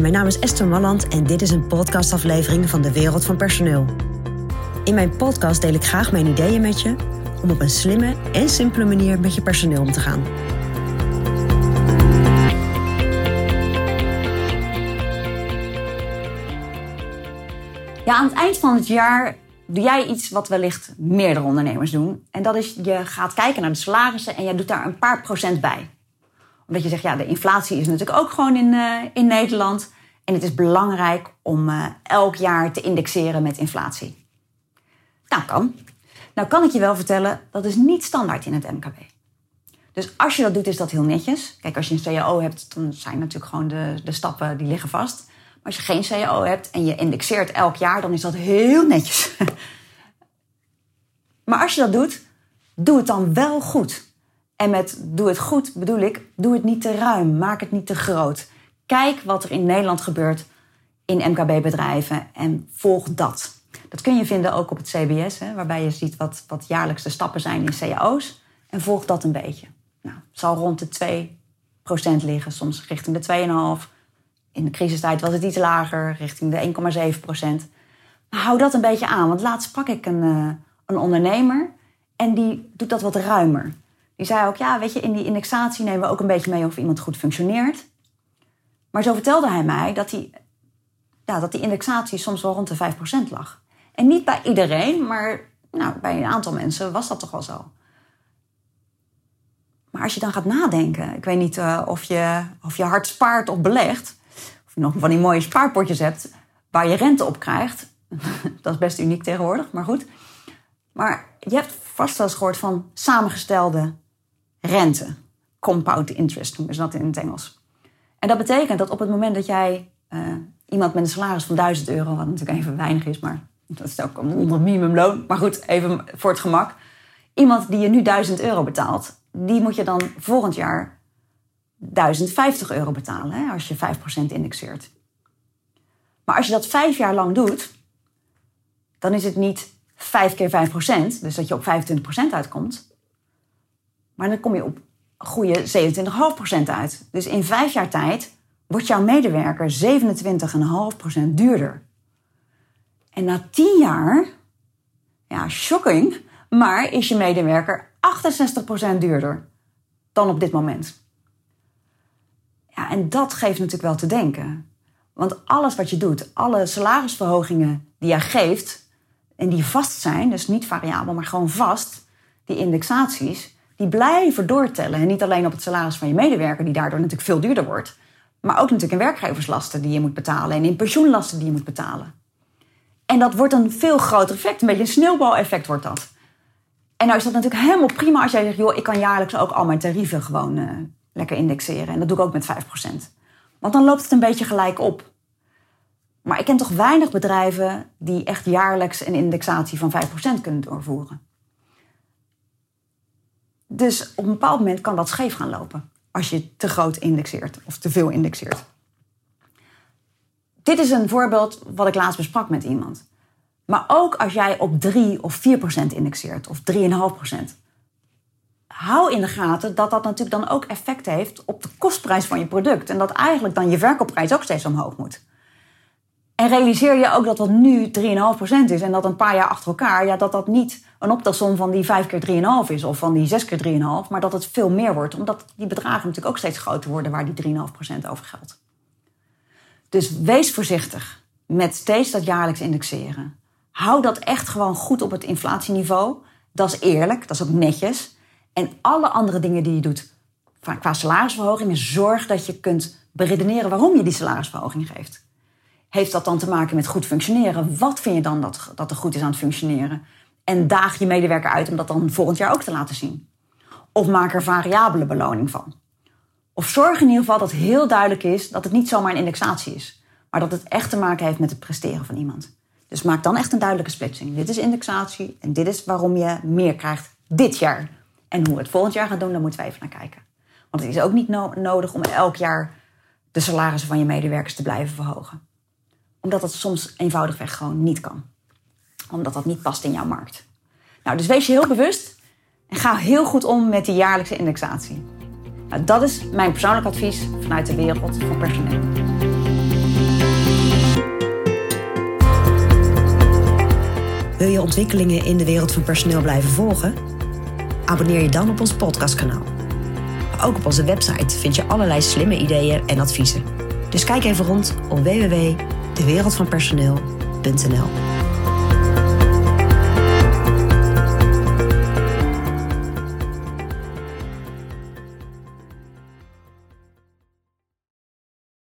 Mijn naam is Esther Malland en dit is een podcastaflevering van de Wereld van Personeel. In mijn podcast deel ik graag mijn ideeën met je om op een slimme en simpele manier met je personeel om te gaan. Ja, aan het eind van het jaar doe jij iets wat wellicht meerdere ondernemers doen. En dat is, je gaat kijken naar de salarissen en jij doet daar een paar procent bij. Omdat je zegt, ja, de inflatie is natuurlijk ook gewoon in, uh, in Nederland. En het is belangrijk om uh, elk jaar te indexeren met inflatie. Nou, kan. Nou kan ik je wel vertellen, dat is niet standaard in het MKB. Dus als je dat doet, is dat heel netjes. Kijk, als je een CAO hebt, dan zijn natuurlijk gewoon de, de stappen die liggen vast. Maar als je geen CAO hebt en je indexeert elk jaar, dan is dat heel netjes. maar als je dat doet, doe het dan wel goed. En met doe het goed bedoel ik, doe het niet te ruim, maak het niet te groot. Kijk wat er in Nederland gebeurt in MKB-bedrijven en volg dat. Dat kun je vinden ook op het CBS, hè, waarbij je ziet wat, wat jaarlijks de stappen zijn in cao's. En volg dat een beetje. Nou, het zal rond de 2% liggen, soms richting de 2,5%. In de crisistijd was het iets lager, richting de 1,7%. Maar hou dat een beetje aan, want laatst sprak ik een, uh, een ondernemer en die doet dat wat ruimer. Die zei ook, ja, weet je, in die indexatie nemen we ook een beetje mee of iemand goed functioneert. Maar zo vertelde hij mij dat die, ja, dat die indexatie soms wel rond de 5% lag. En niet bij iedereen, maar nou, bij een aantal mensen was dat toch wel zo. Maar als je dan gaat nadenken, ik weet niet uh, of, je, of je hard spaart of belegt, of je nog van die mooie spaarpotjes hebt waar je rente op krijgt. dat is best uniek tegenwoordig, maar goed. Maar je hebt vast wel eens gehoord van samengestelde rente. Compound interest noemen ze dat in het Engels. En dat betekent dat op het moment dat jij uh, iemand met een salaris van 1000 euro, wat natuurlijk even weinig is, maar dat is ook onder minimumloon. Maar goed, even voor het gemak. Iemand die je nu 1000 euro betaalt, die moet je dan volgend jaar 1050 euro betalen hè, als je 5% indexeert. Maar als je dat vijf jaar lang doet, dan is het niet 5 keer 5%, dus dat je op 25% uitkomt. Maar dan kom je op goede 27,5% uit. Dus in vijf jaar tijd wordt jouw medewerker 27,5% duurder. En na 10 jaar, ja, shocking, maar is je medewerker 68% duurder dan op dit moment. Ja, en dat geeft natuurlijk wel te denken. Want alles wat je doet, alle salarisverhogingen die jij geeft en die vast zijn, dus niet variabel, maar gewoon vast, die indexaties, die blijven doortellen. En niet alleen op het salaris van je medewerker, die daardoor natuurlijk veel duurder wordt, maar ook natuurlijk in werkgeverslasten die je moet betalen en in pensioenlasten die je moet betalen. En dat wordt een veel groter effect, een beetje een sneeuwbaleffect wordt dat. En nou is dat natuurlijk helemaal prima als jij zegt, joh, ik kan jaarlijks ook al mijn tarieven gewoon uh, lekker indexeren. En dat doe ik ook met 5%. Want dan loopt het een beetje gelijk op. Maar ik ken toch weinig bedrijven die echt jaarlijks een indexatie van 5% kunnen doorvoeren. Dus op een bepaald moment kan dat scheef gaan lopen. Als je te groot indexeert of te veel indexeert. Dit is een voorbeeld wat ik laatst besprak met iemand. Maar ook als jij op 3 of 4% indexeert of 3,5% hou in de gaten dat dat natuurlijk dan ook effect heeft op de kostprijs van je product. En dat eigenlijk dan je verkoopprijs ook steeds omhoog moet. En realiseer je ook dat wat nu 3,5% is en dat een paar jaar achter elkaar, ja, dat dat niet een optelsom van die 5 keer 3,5 is of van die 6 keer 3,5, maar dat het veel meer wordt. Omdat die bedragen natuurlijk ook steeds groter worden waar die 3,5% over geldt. Dus wees voorzichtig met steeds dat jaarlijks indexeren. Hou dat echt gewoon goed op het inflatieniveau. Dat is eerlijk, dat is ook netjes. En alle andere dingen die je doet qua salarisverhogingen, zorg dat je kunt beredeneren waarom je die salarisverhoging geeft. Heeft dat dan te maken met goed functioneren? Wat vind je dan dat, dat er goed is aan het functioneren? En daag je medewerker uit om dat dan volgend jaar ook te laten zien. Of maak er variabele beloning van. Of zorg in ieder geval dat heel duidelijk is dat het niet zomaar een indexatie is. Maar dat het echt te maken heeft met het presteren van iemand. Dus maak dan echt een duidelijke splitsing. Dit is indexatie en dit is waarom je meer krijgt dit jaar. En hoe we het volgend jaar gaan doen, daar moeten we even naar kijken. Want het is ook niet nodig om elk jaar de salarissen van je medewerkers te blijven verhogen omdat dat soms eenvoudigweg gewoon niet kan. Omdat dat niet past in jouw markt. Nou, dus wees je heel bewust en ga heel goed om met die jaarlijkse indexatie. Nou, dat is mijn persoonlijk advies vanuit de wereld van personeel. Wil je ontwikkelingen in de wereld van personeel blijven volgen? Abonneer je dan op ons podcastkanaal. Ook op onze website vind je allerlei slimme ideeën en adviezen. Dus kijk even rond op www www.dewereldvanpersoneel.nl